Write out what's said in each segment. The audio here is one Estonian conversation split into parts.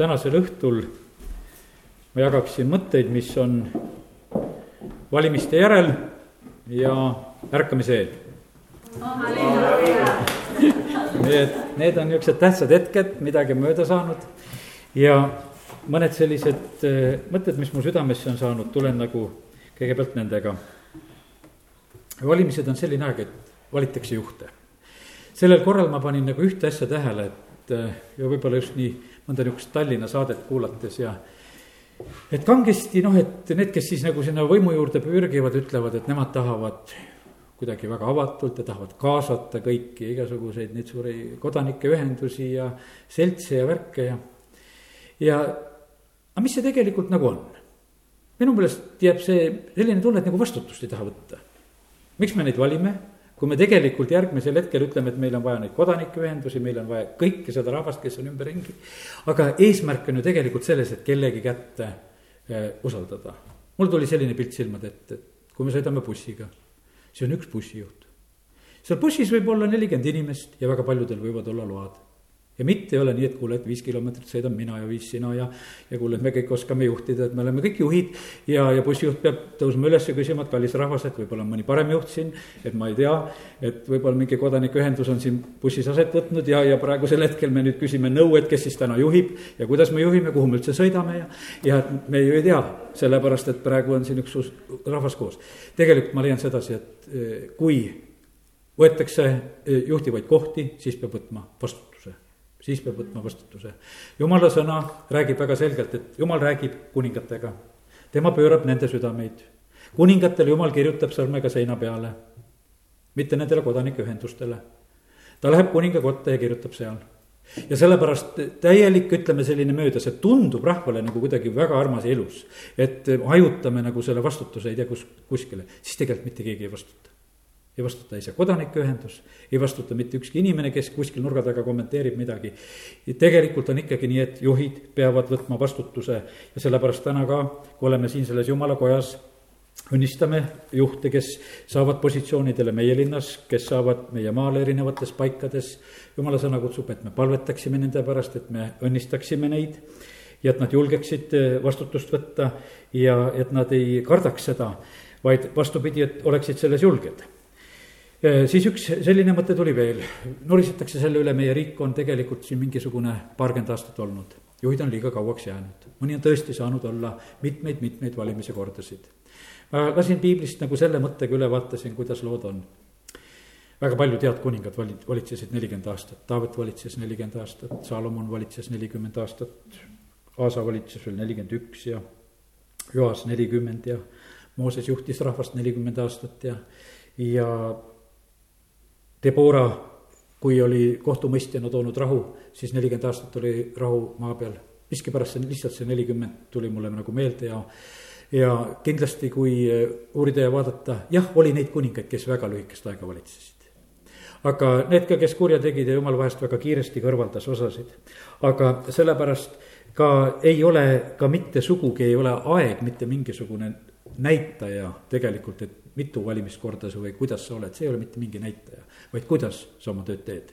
tänasel õhtul ma jagaksin mõtteid, mis on valimiste järel ja ärkamise eel. Need, need on niisugused tähtsad hetked, midagi on mööda saanud ja mõned sellised eh, mõtted, mis mu südamesse on saanud, tulen nagu kõigepealt nendega. valimised on selline aeg, et valitakse juhte. sellel korral ma panin nagu ühte asja tähele, et eh, ja võib-olla just nii mõnda niisugust Tallinna saadet kuulates ja et kangesti noh, et need, kes siis nagu sinna võimu juurde pürgivad, ütlevad, et nemad tahavad kuidagi väga avatult ja tahavad kaasata kõiki igasuguseid neid suuri kodanikeühendusi ja seltse ja värke ja. ja, aga mis see tegelikult nagu on? minu meelest jääb see selline tunne, et nagu vastutust ei taha võtta. miks me neid valime? Kui me tegelikult järgmisel hetkel ütleme, et meil on vaja neid kodanikeühendusi, meil on vaja kõike seda rahvast, kes on ümberringi. aga eesmärk on ju tegelikult selles, et kellegi kätte eh, usaldada. mul tuli selline pilt silmade ette, et kui me sõidame bussiga see on üks bussijuht. seal bussis võib olla nelikümmend inimest ja väga paljudel võivad olla load ja mitte ei ole nii, et kuule, et viis kilomeetrit sõidan mina ja viis sina ja, ja kuule, et me kõik oskame juhtida, et me oleme kõik juhid. ja, ja bussijuht peab tõusma üles ja küsima, et kallis rahvas, et võib-olla on mõni parem juht siin, et ma ei tea. et võib-olla mingi kodanikuühendus on siin bussis aset võtnud ja, ja praegusel hetkel me nüüd küsime nõu, et kes siis täna juhib. ja kuidas me juhime, kuhu me üldse sõidame ja, ja me ju ei tea, sellepärast et praegu on siin üks rahvas koos. tegelikult ma leian sedasi, et eh, kui võetakse eh, juhtivaid kohti, siis peab võtma vastutuse siis peab võtma vastutuse. jumala sõna räägib väga selgelt, et jumal räägib kuningatega. tema pöörab nende südameid. kuningatele jumal kirjutab sõrmega seina peale, mitte nendele kodanikeühendustele. ta läheb kuninga kotta ja kirjutab seal ja sellepärast täielik, ütleme selline mööda, see tundub rahvale nagu kuidagi väga armas ja ilus. et hajutame nagu selle vastutuse ei tea kus, kuskile, siis tegelikult mitte keegi ei vastuta ei vastuta ei see kodanikuühendus, ei vastuta mitte ükski inimene, kes kuskil nurga taga kommenteerib midagi. tegelikult on ikkagi nii, et juhid peavad võtma vastutuse ja sellepärast täna ka, kui oleme siin selles jumala kojas, õnnistame juhte, kes saavad positsioonidele meie linnas, kes saavad meie maal erinevates paikades. jumala sõna kutsub, et me palvetaksime nende pärast, et me õnnistaksime neid ja et nad julgeksid vastutust võtta ja et nad ei kardaks seda, vaid vastupidi, et oleksid selles julged siis üks selline mõte tuli veel, norisetakse selle üle, meie riik on tegelikult siin mingisugune paarkümmend aastat olnud. juhid on liiga kauaks jäänud, mõni on tõesti saanud olla mitmeid-mitmeid valimise kordasid. ma lasin piiblist nagu selle mõttega üle, vaatasin, kuidas lood on. väga paljud head kuningad vali-, valitsesid nelikümmend aastat, Taavet valitses nelikümmend aastat, Saalomon valitses nelikümmend aastat, Aasa valitses veel nelikümmend üks ja Joas nelikümmend ja Mooses juhtis rahvast nelikümmend aastat ja, ja Debora, kui oli kohtumõistjana toonud rahu, siis nelikümmend aastat oli rahu maa peal. miskipärast see lihtsalt see nelikümmend tuli mulle nagu meelde ja, ja kindlasti, kui uurida ja vaadata, jah, oli neid kuningaid, kes väga lühikest aega valitsesid. aga need ka, kes kurja tegid ja jumal vahest väga kiiresti kõrvaldas osasid. aga sellepärast ka ei ole, ka mitte sugugi ei ole aeg mitte mingisugune näitaja tegelikult, et mitu valimiskorda sa või kuidas sa oled, see ei ole mitte mingi näitaja vaid kuidas sa oma tööd teed.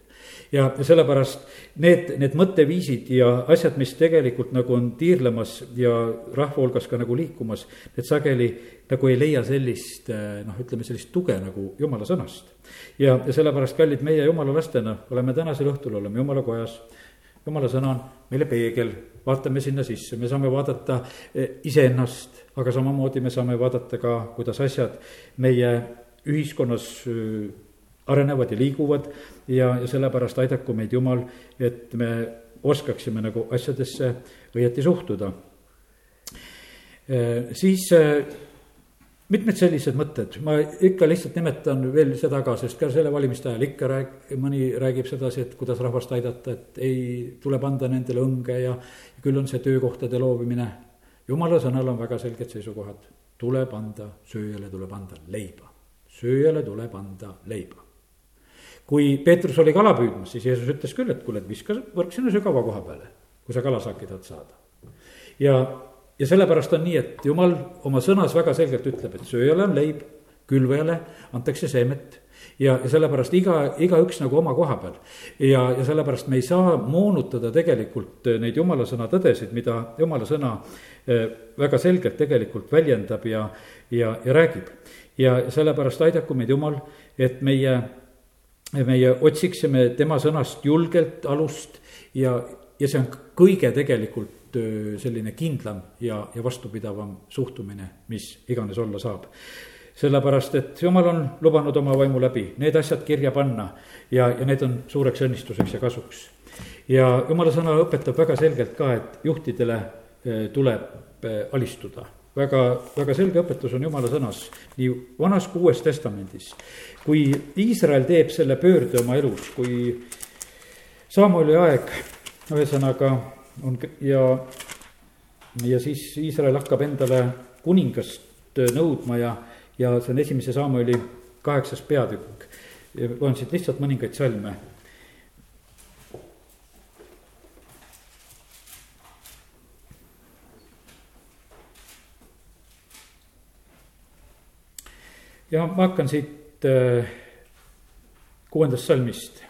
ja sellepärast need, need mõtteviisid ja asjad, mis tegelikult nagu on tiirlemas ja rahva hulgas ka nagu liikumas, need sageli nagu ei leia sellist noh, ütleme sellist tuge nagu jumala sõnast. ja, ja sellepärast, kallid, meie jumala lastena oleme tänasel õhtul, oleme jumala kojas jumala sõna on meile peegel, vaatame sinna sisse, me saame vaadata eh, iseennast, aga samamoodi me saame vaadata ka, kuidas asjad meie ühiskonnas arenevad ja liiguvad ja, ja sellepärast aidaku meid Jumal, et me oskaksime nagu asjadesse õieti suhtuda. Siis mitmed sellised mõtted, ma ikka lihtsalt nimetan veel seda ka, sest ka selle valimiste ajal ikka rääg-, mõni räägib sedasi, et kuidas rahvast aidata, et ei, tuleb anda nendele õnge ja küll on see töökohtade loomine. Jumala sõnal on väga selged seisukohad, tuleb anda sööjale, tuleb anda leiba, sööjale tuleb anda leiba. Kui Peetrus oli kala püüdmas, siis Jeesus ütles küll, et kuule, et viska võrk sinna sügava koha peale, kui sa kalasaaki tahad saada. ja, ja sellepärast on nii, et jumal oma sõnas väga selgelt ütleb, et sööjale on leib, külvajale antakse seemet ja, ja sellepärast iga, igaüks nagu oma koha peal. ja, ja sellepärast me ei saa moonutada tegelikult neid jumala sõna tõdesid, mida jumala sõna väga selgelt tegelikult väljendab ja, ja, ja räägib. ja sellepärast aidaku meid Jumal, et meie, meie otsiksime tema sõnast julgelt alust ja, ja see on kõige tegelikult selline kindlam ja, ja vastupidavam suhtumine, mis iganes olla saab sellepärast, et jumal on lubanud oma vaimu läbi need asjad kirja panna ja, ja need on suureks õnnistuseks ja kasuks. ja jumala sõna õpetab väga selgelt ka, et juhtidele tuleb alistuda. väga, väga selge õpetus on jumala sõnas nii vanas kui uues testamendis. kui Iisrael teeb selle pöörde oma elus, kui Samueli aeg, ühesõnaga on ja, ja siis Iisrael hakkab endale kuningast nõudma ja, ja see on esimese Samueli kaheksas peatükk. loen siit lihtsalt mõningaid salme ja ma hakkan siit äh, kuuendast salmist.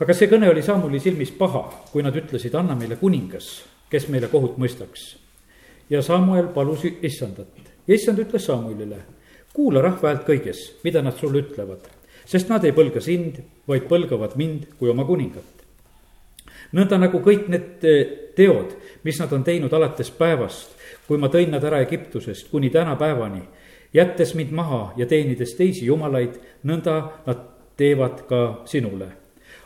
aga see kõne oli Saamuli silmis paha, kui nad ütlesid, anna meile kuningas, kes meile kohut mõistaks. ja Samuel palus issandat ja issand ütles Samuelile, kuula rahva häält kõiges, mida nad sulle ütlevad, sest nad ei põlga sind, vaid põlgavad mind kui oma kuningat. nõnda nagu kõik need teod, mis nad on teinud alates päevast, kui ma tõin nad ära Egiptusest kuni tänapäevani jättes mind maha ja teenides teisi jumalaid, nõnda nad teevad ka sinule.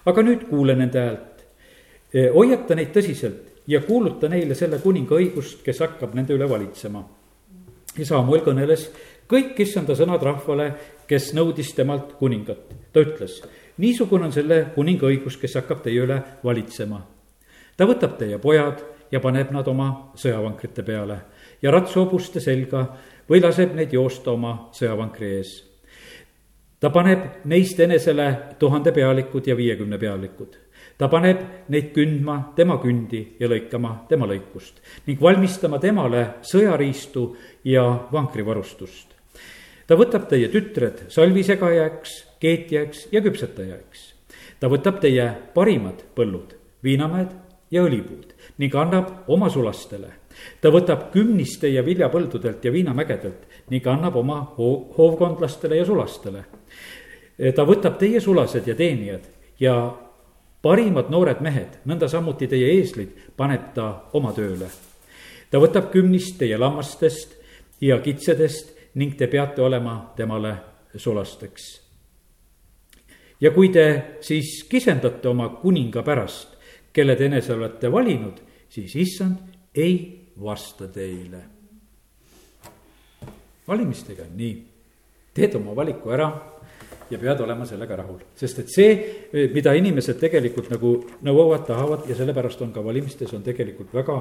aga nüüd kuule nende häält, e, hoiata neid tõsiselt ja kuuluta neile selle kuninga õigust, kes hakkab nende üle valitsema. Ja Samuel kõneles kõik issanda sõnad rahvale, kes nõudis temalt kuningat. ta ütles, niisugune on selle kuninga õigus, kes hakkab teie üle valitsema. ta võtab teie pojad ja paneb nad oma sõjavankrite peale ja ratsuhobuste selga või laseb neid joosta oma sõjavankri ees. ta paneb neist enesele tuhande pealikud ja viiekümne pealikud. Ta paneb neid kündma tema kündi ja lõikama tema lõikust ning valmistama temale sõjariistu ja vankrivarustust. ta võtab teie tütred salvisegajaks, keetjaks ja küpsetajaks. ta võtab teie parimad põllud, viinamäed ja õlipuud ning annab oma sulastele ta võtab kümnist teie viljapõldudelt ja viinamägedelt ning annab oma hoovkondlastele ja sulastele. ta võtab teie sulased ja teenijad ja parimad noored mehed, nõnda samuti teie eeslid, paneb ta oma tööle. ta võtab kümnist teie lammastest ja kitsedest ning te peate olema temale sulasteks. ja kui te siis kisendate oma kuninga pärast, kelle te enese olete valinud, siis issand ei vasta teile. valimistega on nii, teed oma valiku ära ja pead olema sellega rahul, sest et see, mida inimesed tegelikult nagu nõuavad, tahavad ja sellepärast on ka valimistes on tegelikult väga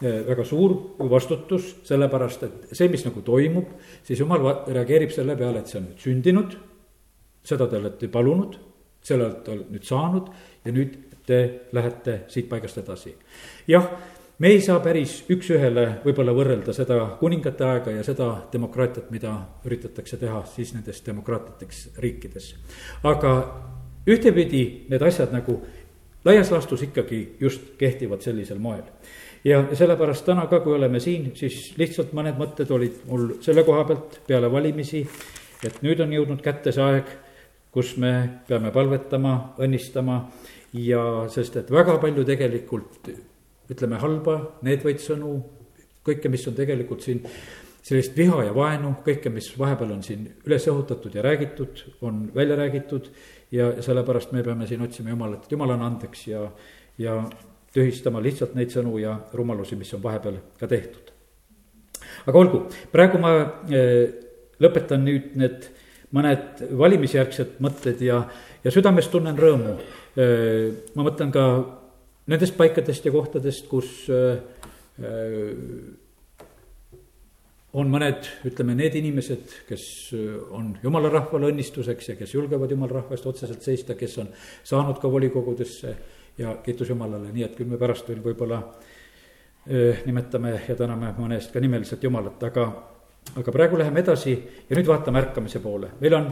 väga suur vastutus, sellepärast et see, mis nagu toimub, siis jumal reageerib selle peale, et see on nüüd sündinud. seda te olete palunud, selle olete nüüd saanud ja nüüd te lähete siit paigast edasi. jah, me ei saa päris üks-ühele võib-olla võrrelda seda kuningate aega ja seda demokraatiat, mida üritatakse teha siis nendes demokraatlikes riikides. aga ühtepidi need asjad nagu laias laastus ikkagi just kehtivad sellisel moel. ja sellepärast täna ka, kui oleme siin, siis lihtsalt mõned mõtted olid mul selle koha pealt peale valimisi, et nüüd on jõudnud kätte see aeg, kus me peame palvetama, õnnistama ja sest, et väga palju tegelikult ütleme halba, needvaid sõnu, kõike, mis on tegelikult siin sellist viha ja vaenu, kõike, mis vahepeal on siin üles õhutatud ja räägitud, on välja räägitud. ja sellepärast me peame siin otsima Jumalat, et Jumal on andeks ja, ja tühistama lihtsalt neid sõnu ja rumalusi, mis on vahepeal ka tehtud. aga olgu, praegu ma eh, lõpetan nüüd need mõned valimisjärgsed mõtted ja, ja südamest tunnen rõõmu. Eh, ma mõtlen ka nendest paikadest ja kohtadest, kus äh, äh, on mõned, ütleme, need inimesed, kes äh, on jumala rahvale õnnistuseks ja kes julgevad jumala rahva eest otseselt seista, kes on saanud ka volikogudesse ja kiitus Jumalale, nii et küll me pärast veel võib-olla nimetame ja täname mõne eest ka nimeliselt Jumalat, aga aga praegu läheme edasi ja nüüd vaatame ärkamise poole, meil on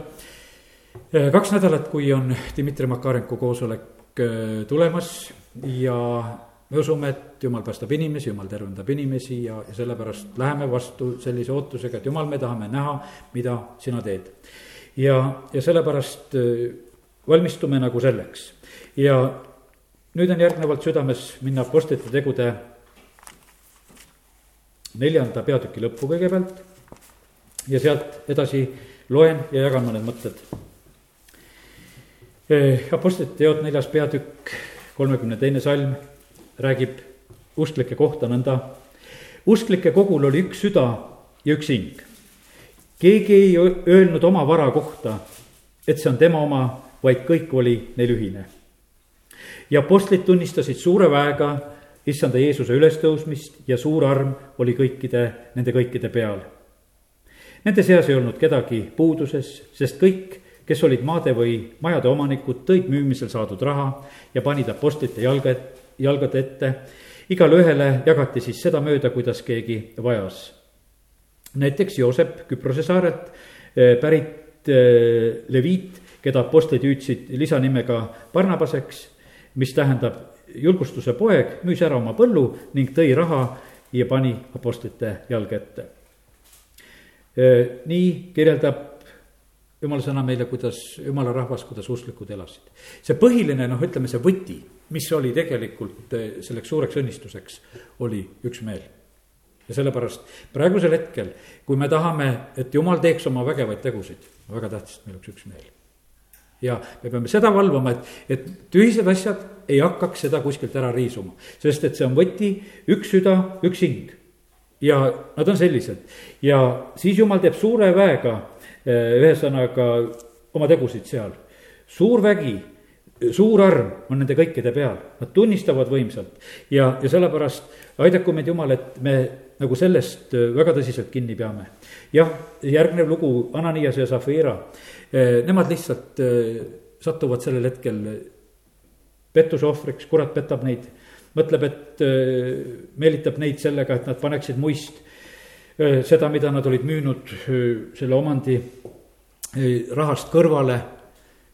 kaks nädalat, kui on Dmitri Makarenko koosolek tulemas ja me usume, et jumal päästab inimesi, jumal tervendab inimesi ja, ja sellepärast läheme vastu sellise ootusega, et jumal, me tahame näha, mida sina teed. ja, ja sellepärast valmistume nagu selleks ja nüüd on järgnevalt südames minna Apostlite tegude neljanda peatüki lõppu kõigepealt ja sealt edasi loen ja jagan mõned mõtted. Eh, Apostlite teod neljas peatükk, kolmekümne teine salm räägib usklike kohta nõnda. usklike kogul oli üks süda ja üks hing. keegi ei öelnud oma vara kohta, et see on tema oma, vaid kõik oli neil ühine ja apostlid tunnistasid suure väega issanda Jeesuse ülestõusmist ja suur arm oli kõikide, nende kõikide peal. Nende seas ei olnud kedagi puuduses, sest kõik, kes olid maade või majade omanikud, tõid müümisel saadud raha ja panid apostlite jalga, jalgade ette. igale ühele jagati siis sedamööda, kuidas keegi vajas. näiteks Joosep Küprose saarelt eh, pärit eh, leviit, keda apostlid hüüdsid lisanimega Barnabaseks mis tähendab julgustuse poeg, müüs ära oma põllu ning tõi raha ja pani apostlite jalge ette. nii kirjeldab jumala sõna meile, kuidas jumala rahvas, kuidas usklikud elasid. see põhiline, noh, ütleme see võti, mis oli tegelikult selleks suureks õnnistuseks, oli üksmeel. ja sellepärast praegusel hetkel, kui me tahame, et jumal teeks oma vägevaid tegusid, on väga tähtis, et meil oleks üksmeel ja me peame seda valvama, et, et tühised asjad ei hakkaks seda kuskilt ära riisuma, sest et see on võti, üks süda, üks hing. ja nad on sellised ja siis jumal teeb suure väega, eh, ühesõnaga oma tegusid seal. suur vägi, suur arm on nende kõikide peal, nad tunnistavad võimsalt. Ja, ja sellepärast aidaku meid Jumal, et me nagu sellest eh, väga tõsiselt kinni peame. jah, järgnev lugu, Ananias ja Zafira Eh, nemad lihtsalt satuvad sellel hetkel pettuse ohvriks, kurat petab neid, mõtleb, et meelitab neid sellega, et nad paneksid muist seda, mida nad olid müünud selle omandi rahast kõrvale.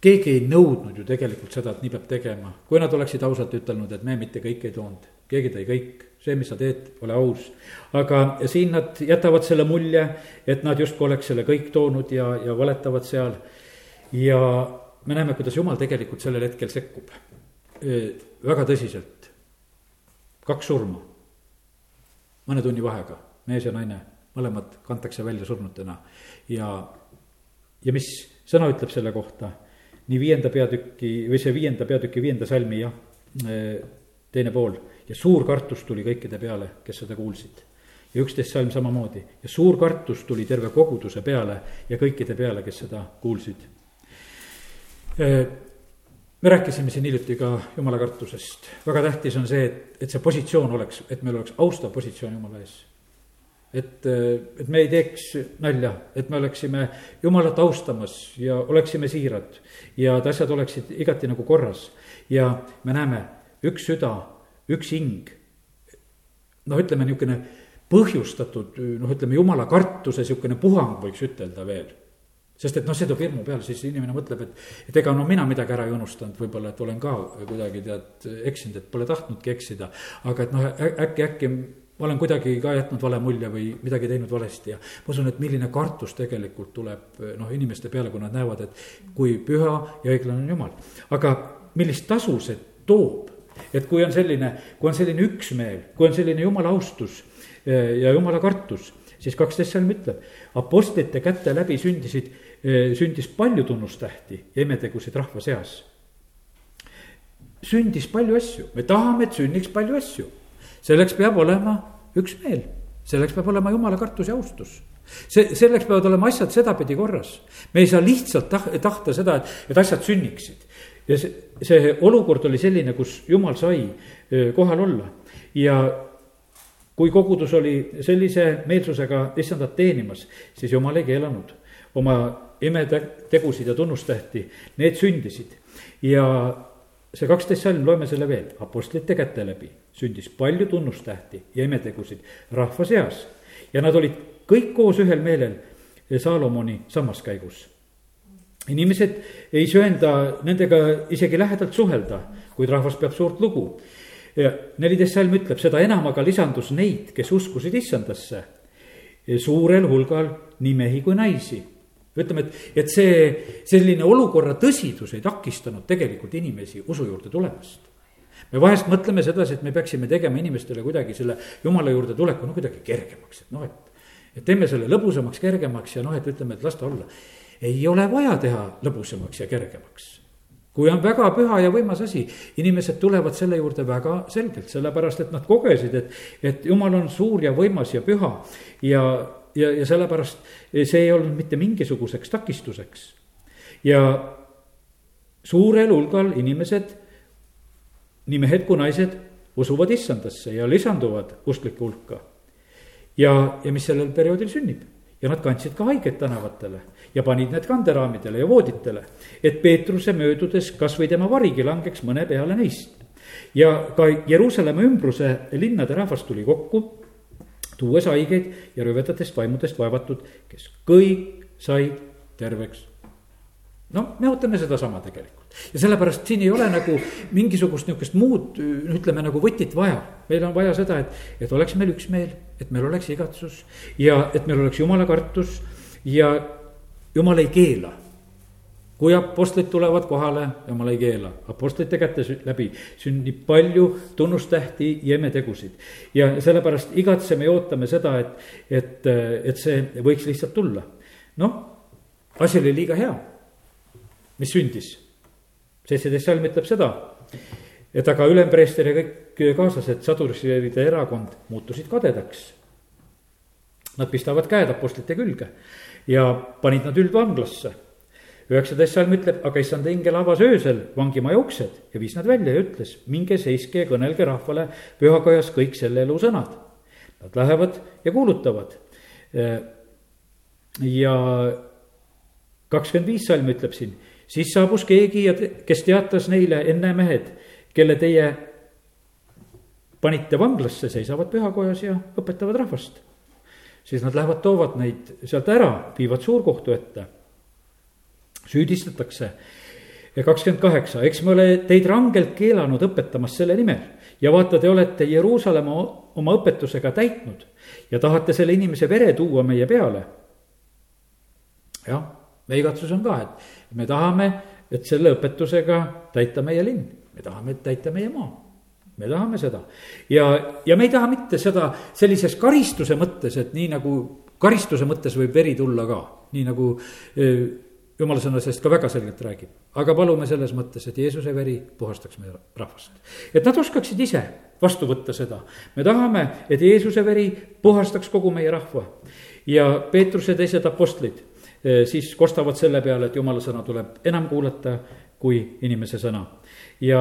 keegi ei nõudnud ju tegelikult seda, et nii peab tegema, kui nad oleksid ausalt ütelnud, et me mitte kõike ei toonud, keegi tõi kõik see, mis sa teed, ole aus. aga siin nad jätavad selle mulje, et nad justkui oleks selle kõik toonud ja, ja valetavad seal. ja me näeme, kuidas jumal tegelikult sellel hetkel sekkub väga tõsiselt. kaks surma, mõne tunni vahega, mees ja naine, mõlemad kantakse välja surnutena. Ja, ja mis sõna ütleb selle kohta, nii viienda peatüki või see viienda peatüki viienda salmi jah, teine pool. Ja suur kartus tuli kõikide peale, kes seda kuulsid. ja üksteist salm samamoodi. Ja suur kartus tuli terve koguduse peale ja kõikide peale, kes seda kuulsid. me rääkisime siin hiljuti ka jumala kartusest, väga tähtis on see, et, et see positsioon oleks, et meil oleks austav positsioon jumala ees et, et me ei teeks nalja, et me oleksime Jumalat austamas ja oleksime siirad ja et asjad oleksid igati nagu korras. ja me näeme, üks süda üks hing. noh, ütleme niisugune põhjustatud noh, ütleme jumala kartuse niisugune puhang, võiks ütelda veel sest et noh, see toob hirmu peale, siis inimene mõtleb, et, et ega no mina midagi ära ei unustanud, võib-olla, et olen ka kuidagi tead eksinud, et pole tahtnudki eksida. aga et noh, äkki, äkki olen kuidagi ka jätnud vale mulje või midagi teinud valesti ja ma usun, et milline kartus tegelikult tuleb noh, inimeste peale, kui nad näevad, et kui püha ja õiglane on jumal. aga millist tasu see toob, et kui on selline, kui on selline üksmeel, kui on selline jumala austus eh, ja jumala kartus, siis kaksteist salm ütleb, apostlite käte läbi sündisid, eh, sündis palju tunnustähti ja imetegusid rahva seas. sündis palju asju, me tahame, et sünniks palju asju. Selleks peab olema üksmeel, selleks peab olema jumala kartus ja austus. See, selleks peavad olema asjad sedapidi korras. me ei saa lihtsalt tah-, tahta seda, et, et asjad sünniksid. Ja see, see olukord oli selline, kus jumal sai kohal olla. Ja kui kogudus oli sellise meelsusega issandat teenimas, siis jumal ei keelanud. Oma imetegusid ja tunnustähti, need sündisid. ja see kaksteist salm, loeme selle veel, apostlite käte läbi sündis palju tunnustähti ja imetegusid rahva seas ja nad olid kõik koos ühel meelel Saalomoni sammaskäigus. inimesed ei söanda nendega isegi lähedalt suhelda, kuid rahvas peab suurt lugu. neliteist salm ütleb, seda enam aga lisandus neid, kes uskusid issandasse suurel hulgal nii mehi kui naisi ütleme, et, et see selline olukorra tõsidus ei takistanud tegelikult inimesi usu juurde tulemast. me vahest mõtleme sedasi, et me peaksime tegema inimestele kuidagi selle jumala juurde tuleku no kuidagi kergemaks, et noh, et et teeme selle lõbusamaks, kergemaks ja noh, et ütleme, et las ta olla. ei ole vaja teha lõbusamaks ja kergemaks. kui on väga püha ja võimas asi, inimesed tulevad selle juurde väga selgelt, sellepärast et nad kogesid, et, et jumal on suur ja võimas ja püha ja, ja, ja sellepärast see ei olnud mitte mingisuguseks takistuseks. ja suurel hulgal inimesed, nii mehed kui naised, usuvad issandasse ja lisanduvad usklike hulka ja, ja mis sellel perioodil sünnib ja nad kandsid ka haigeid tänavatele ja panid need kanderaamidele ja vooditele, et Peetruse möödudes kasvõi tema varigi langeks mõne peale neist. ja ka Jeruusalemma ümbruse linnade rahvas tuli kokku, tuues haigeid ja rüvedatest vaimudest vaevatud, kes kõik said terveks. no me ootame sedasama tegelikult ja sellepärast siin ei ole nagu mingisugust niisugust muud, ütleme nagu võtit vaja. meil on vaja seda, et, et oleks meil üksmeel, et meil oleks igatsus ja et meil oleks jumala kartus ja jumal ei keela. Kui apostlid tulevad kohale, jumal ei keela, apostlite käte läbi sünnib palju tunnustähti ja imetegusid. ja sellepärast igatseme ja ootame seda, et, et, et see võiks lihtsalt tulla. noh, asi oli liiga hea, mis sündis seitseteist salm ütleb seda, et aga ülempreester ja kõik kaaslased, sadurite erakond muutusid kadedaks. Nad pistavad käed apostlite külge ja panid nad üldvanglasse. Üheksateist salm ütleb, aga issand ingel avas öösel vangimaja uksed ja viis nad välja ja ütles, minge seiske ja kõnelge rahvale pühakojas kõik selle elu sõnad. Nad lähevad ja kuulutavad. ja kakskümmend viis salm ütleb siin siis saabus keegi ja kes teatas neile, enne mehed, kelle teie panite vanglasse, seisavad pühakojas ja õpetavad rahvast. siis nad lähevad, toovad neid sealt ära, viivad suurkohtu ette. Süüdistatakse. kakskümmend kaheksa, eks me ole teid rangelt keelanud õpetamast selle nimel ja vaata, te olete Jeruusalemma oma õpetusega täitnud ja tahate selle inimese vere tuua meie peale. jah, meie igatsus on ka, et me tahame, et selle õpetusega täita meie linn, me tahame täita meie maa me tahame seda ja, ja me ei taha mitte seda sellises karistuse mõttes, et nii nagu karistuse mõttes võib veri tulla ka, nii nagu jumala sõna sellest ka väga selgelt räägib. aga palume selles mõttes, et Jeesuse veri puhastaks meie rahvast. et nad oskaksid ise vastu võtta seda. me tahame, et Jeesuse veri puhastaks kogu meie rahva. ja Peetruse teised apostlid Eh, siis kostavad selle peale, et jumala sõna tuleb enam kuulata kui inimese sõna. ja,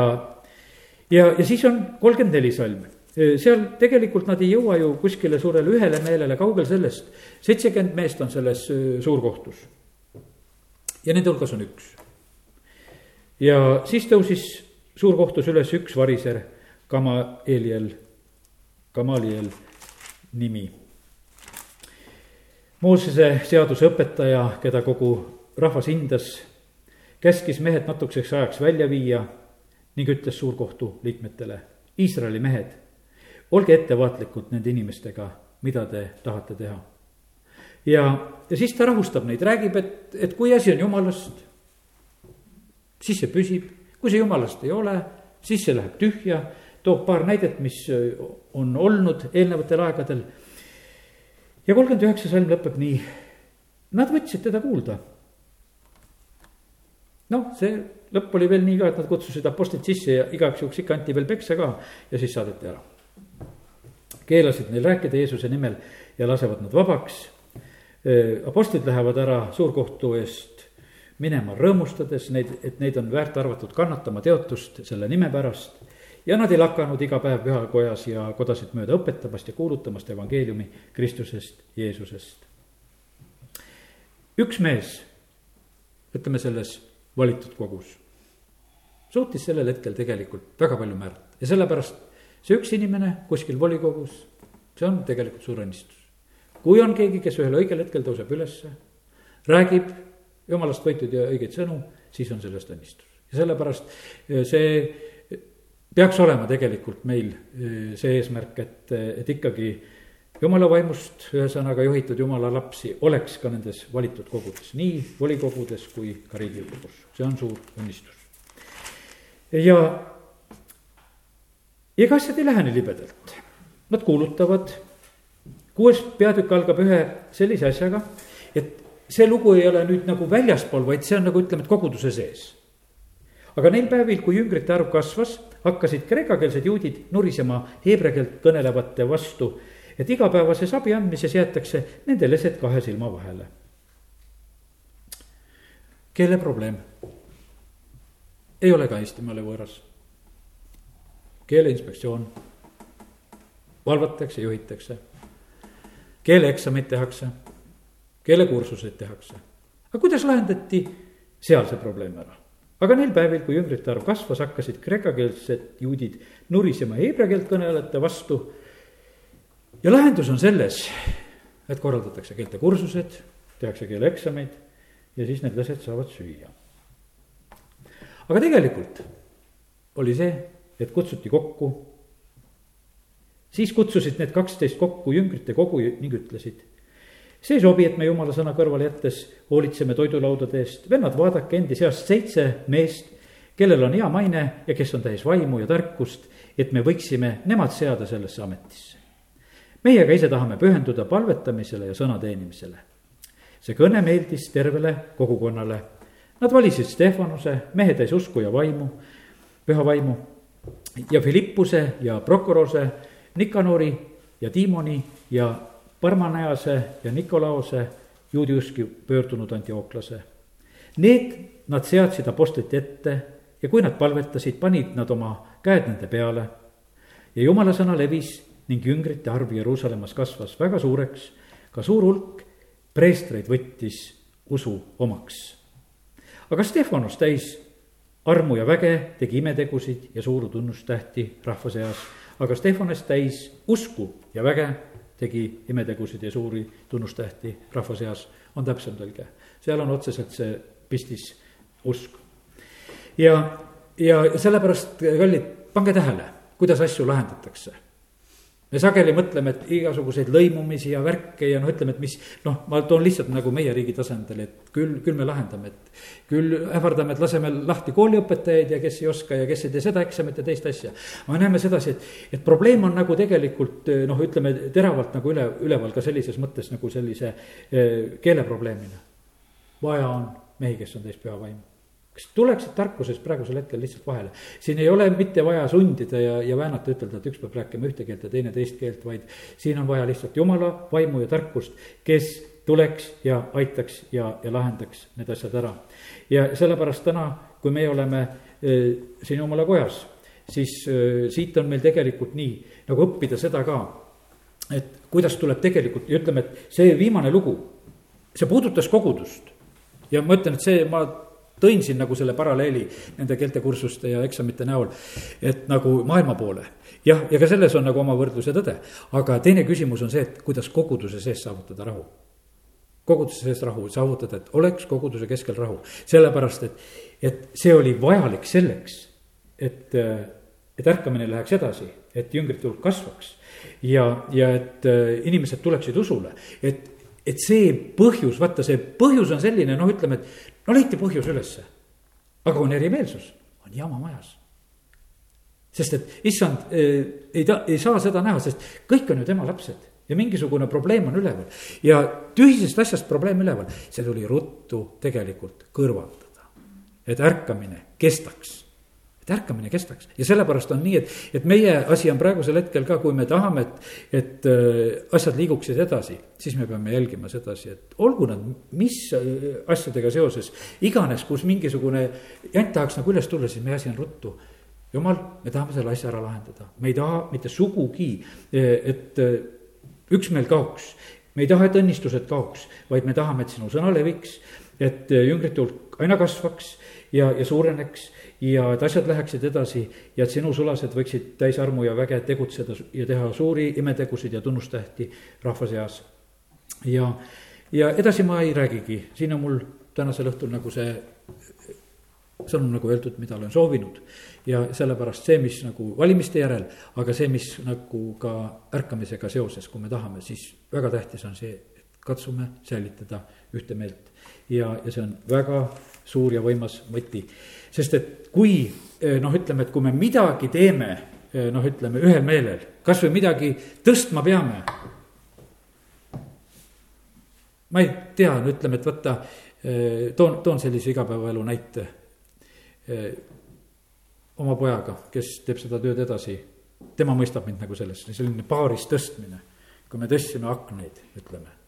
ja, ja siis on kolmkümmend neli salm eh, seal tegelikult nad ei jõua ju kuskile suurele ühele meelele, kaugel sellest. seitsekümmend meest on selles eh, suurkohtus. Ja nende hulgas on üks. ja siis tõusis suurkohtus üles üks variser, Gamaliel, Gamaliel nimi Moosese seaduse õpetaja, keda kogu rahvas hindas, käskis mehed natukeseks ajaks välja viia ning ütles suurkohtu liikmetele, Iisraeli mehed, olge ettevaatlikud nende inimestega, mida te tahate teha. Ja, ja siis ta rahustab neid, räägib, et, et kui asi on jumalast, siis see püsib, kui see jumalast ei ole, siis see läheb tühja, toob paar näidet, mis on olnud eelnevatel aegadel ja kolmkümmend üheksa salm lõpeb nii. Nad võtsid teda kuulda. noh, see lõpp oli veel nii ka, et nad kutsusid apostlid sisse ja igaks juhuks ikka anti veel peksa ka ja siis saadeti ära. keelasid neil rääkida Jeesuse nimel ja lasevad nad vabaks. Apostlid lähevad ära suurkohtu eest minema rõõmustades neid, et neid on väärt arvatud kannatama teotust selle nime pärast ja nad ei lakanud iga päev pühakojas ja kodasid mööda õpetamast ja kuulutamast evangeeliumi Kristusest, Jeesusest. üks mees, ütleme selles valitud kogus, suutis sellel hetkel tegelikult väga palju määrata ja sellepärast see üks inimene kuskil volikogus, see on tegelikult suur õnnistus. Kui on keegi, kes ühel õigel hetkel tõuseb ülesse, räägib jumalast võitud ja õigeid sõnu, siis on sellest õnnistus. ja sellepärast eh, see peaks olema tegelikult meil eh, see eesmärk, et, et ikkagi jumala vaimust, ühesõnaga juhitud jumala lapsi oleks ka nendes valitud kogudes, nii volikogudes kui ka riigikogus, see on suur õnnistus. ja ega asjad ei lähe nii libedalt, nad kuulutavad, kuues peatükk algab ühe sellise asjaga, et see lugu ei ole nüüd nagu väljaspool, vaid see on nagu ütleme, et koguduse sees. aga neil päevil, kui jüngrite arv kasvas, hakkasid kreekakeelsed juudid nurisema heebrea keelt kõnelevate vastu, et igapäevases abi andmises jäetakse nende lesed kahe silma vahele. keeleprobleem ei ole ka Eestimaale võõras. keeleinspektsioon valvatakse, juhitakse, keeleeksameid tehakse keelekursuseid tehakse. aga kuidas lahendati seal see probleem ära? aga neil päevil, kui jüngrite arv kasvas, hakkasid kreekakeelsed juudid nurisema heebrea keelt kõnelejate vastu. ja lahendus on selles, et korraldatakse keeltekursused, tehakse keeleeksameid ja siis need lased saavad süüa. aga tegelikult oli see, et kutsuti kokku. Siis kutsusid need kaksteist kokku jüngrite kogu ning ütlesid see ei sobi, et me jumala sõna kõrvale jättes hoolitseme toidulaudade eest, vennad, vaadake endi seast seitse meest, kellel on hea maine ja kes on täis vaimu ja tarkust, et me võiksime nemad seada sellesse ametisse. meie aga ise tahame pühenduda palvetamisele ja sõna teenimisele. see kõne meeldis tervele kogukonnale. Nad valisid Stefanuse, mehe täis usku ja vaimu, püha vaimu ja Philippuse ja Prokorose, Nikanori ja Tiimoni ja Parmanajase ja Nikolaose juudi uski pöördunud antiooklase. Need nad seadsid apostlite ette ja kui nad palvetasid, panid nad oma käed nende peale. ja jumala sõna levis ning jüngrite arv Jeruusalemmas kasvas väga suureks, ka suur hulk preestreid võttis usu omaks. aga Stefanus täis armu ja väge tegi imetegusid ja suuri tunnustähti rahva seas, aga Stefanes täis usku ja väge tegi imetegusid ja suuri tunnustähti rahva seas, on täpsem tõlge. seal on otseselt see pistis usk. ja, ja sellepärast, kallid, pange tähele, kuidas asju lahendatakse me sageli mõtleme, et igasuguseid lõimumisi ja värke ja noh, ütleme, et mis noh, ma toon lihtsalt nagu meie riigi tasandil, et küll, küll me lahendame, et. küll ähvardame, et laseme lahti kooliõpetajaid ja kes ei oska ja kes ei tee seda eksamit ja teist asja. aga näeme sedasi, et, et probleem on nagu tegelikult noh, ütleme teravalt nagu üle, üleval ka sellises mõttes nagu sellise eh, keeleprobleemina. vaja on mehi, kes on täis püha vaimu kas tuleksid tarkuses praegusel hetkel lihtsalt vahele. siin ei ole mitte vaja sundida ja, ja väänata, ütelda, et üks peab rääkima ühte keelt ja teine teist keelt, vaid siin on vaja lihtsalt jumala vaimu ja tarkust, kes tuleks ja aitaks ja, ja lahendaks need asjad ära. ja sellepärast täna, kui meie oleme siin jumala kojas, siis siit on meil tegelikult nii, nagu õppida seda ka, et kuidas tuleb tegelikult ja ütleme, et see viimane lugu, see puudutas kogudust ja ma ütlen, et see, ma tõin siin nagu selle paralleeli nende keeltekursuste ja eksamite näol, et nagu maailma poole. jah, ja ka selles on nagu oma võrdlus ja tõde, aga teine küsimus on see, et kuidas koguduse sees saavutada rahu koguduse sees rahu, saavutada, et oleks koguduse keskel rahu, sellepärast et, et see oli vajalik selleks, et, et ärkamine läheks edasi, et jüngrite hulk kasvaks. ja, ja et äh, inimesed tuleksid usule, et, et see põhjus, vaata, see põhjus on selline, noh, ütleme, et no leiti põhjus ülesse. aga on erimeelsus, on jama majas. sest et issand eh, ei ta, ei saa seda näha, sest kõik on ju tema lapsed ja mingisugune probleem on üleval ja tühisest asjast probleem üleval, see tuli ruttu tegelikult kõrvaldada. et ärkamine kestaks et ärkamine kestaks ja sellepärast on nii, et, et meie asi on praegusel hetkel ka, kui me tahame, et, et äh, asjad liiguksid edasi, siis me peame jälgima sedasi, et olgu nad mis äh, asjadega seoses, iganes, kus mingisugune jant tahaks nagu üles tulla, siis meie asi on ruttu. jumal, me tahame selle asja ära lahendada, me ei taha mitte sugugi, äh, et üksmeel kaoks. me ei taha, et õnnistused kaoks, vaid me tahame, et sinu sõna leviks, et jüngrite hulk aina kasvaks ja, ja suureneks ja et asjad läheksid edasi ja et sinu sulased võiksid täis armu ja väge tegutseda ja teha suuri imetegusid ja tunnustähti rahva seas. ja, ja edasi ma ei räägigi, siin on mul tänasel õhtul nagu see sõnum nagu öeldud, mida olen soovinud. ja sellepärast see, mis nagu valimiste järel, aga see, mis nagu ka ärkamisega seoses, kui me tahame, siis väga tähtis on see, et katsume säilitada ühte meelt. Ja, ja see on väga suur ja võimas võti. sest et kui noh, ütleme, et kui me midagi teeme, noh, ütleme ühel meelel, kasvõi midagi tõstma peame. ma ei tea, no ütleme, et võtta, toon, toon sellise igapäevaelu näite Eh, oma pojaga, kes teeb seda tööd edasi, tema mõistab mind nagu selles, selline paaris tõstmine, kui me tõstsime aknaid, ütleme.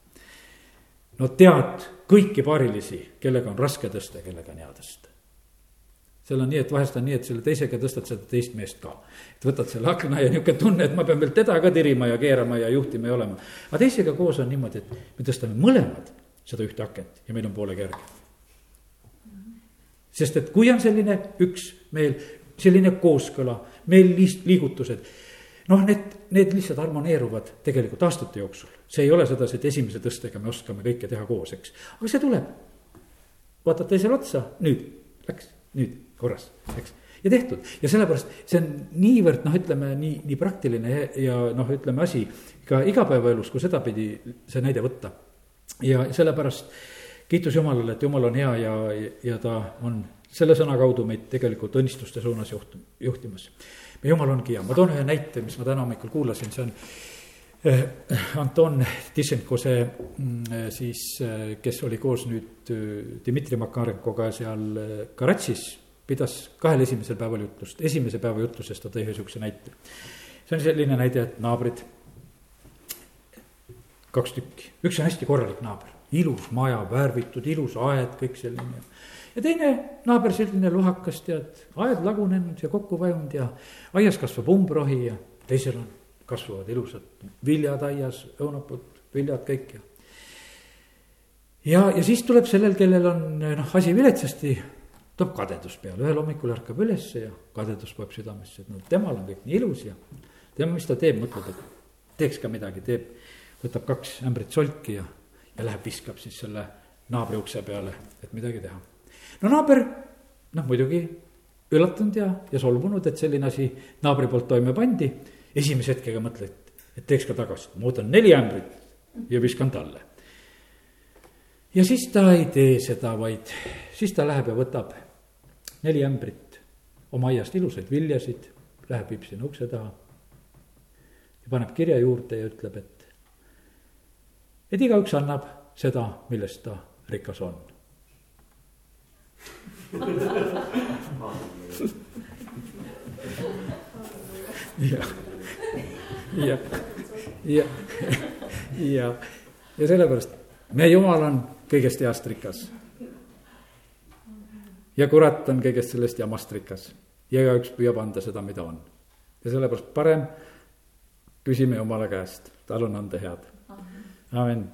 No tead kõiki paarilisi, kellega on raske tõsta kellega on hea tõsta. seal on nii, et vahest on nii, et selle teisega tõstad seda teist meest ka. et võtad selle akna ja niisugune tunne, et ma pean veel teda ka tirima ja keerama ja juhtima ja olema. aga teisega koos on niimoodi, et me tõstame mõlemad seda ühte akent ja meil on poole kergem sest et kui on selline üksmeel, selline kooskõla, meil liigutused, noh, need, need lihtsalt harmoneeruvad tegelikult aastate jooksul. see ei ole sedasi, et esimese tõstega me oskame kõike teha koos, eks, aga see tuleb. vaatad teisele otsa, nüüd läks, nüüd korras, eks ja tehtud ja sellepärast see on niivõrd noh, ütleme nii, nii praktiline ja, ja noh, ütleme asi ka igapäevaelus, kui sedapidi see näide võtta. ja sellepärast kiitus Jumalale, et Jumal on hea ja, ja ta on selle sõna kaudu meid tegelikult õnnistuste suunas juht-, juhtimas. Jumal ongi hea, ma toon ühe näite, mis ma täna hommikul kuulasin, see on eh, Anton Tissenko, see mm, siis, eh, kes oli koos nüüd eh, Dmitri Makarenkoga seal Karatšis, pidas kahel esimesel päeval jutlust, esimese päeva jutlusest ta tõi ühe sihukese näite. see on selline näide, et naabrid, kaks tükki, üks on hästi korralik naaber. Ilus maja, värvitud, ilus aed, kõik selline. Ja teine naaber selline lohakas, tead, aed lagunenud ja kokku vajunud ja aias kasvab umbrohi ja teisel on, kasvavad ilusad viljad aias, õunapud, viljad kõik ja. ja, ja siis tuleb sellel, kellel on noh, asi viletsasti, tuleb kadedus peale, ühel hommikul ärkab ülesse ja kadedus poeb südamesse, et no temal on kõik nii ilus ja tema, mis ta teeb, mõtleb, et teeks ka midagi, teeb, võtab kaks ämbrit solki ja ja läheb, viskab siis selle naabri ukse peale, et midagi teha. No naaber, noh muidugi üllatunud ja, ja solvunud, et selline asi naabri poolt toime pandi. esimese hetkega mõtled, et teeks ka tagasi, ma võtan neli ämbrit ja viskan talle. ja siis ta ei tee seda, vaid siis ta läheb ja võtab neli ämbrit oma aiast ilusaid viljasid, läheb, viib sinna ukse taha ja paneb kirja juurde ja ütleb, et et igaüks annab seda, millest ta rikas on. Ja, ja, ja, ja, ja sellepärast meie jumal on kõigest heast rikas. ja kurat on kõigest sellest jamast rikas ja igaüks püüab anda seda, mida on. ja sellepärast parem küsime Jumala käest, tal on anda head amen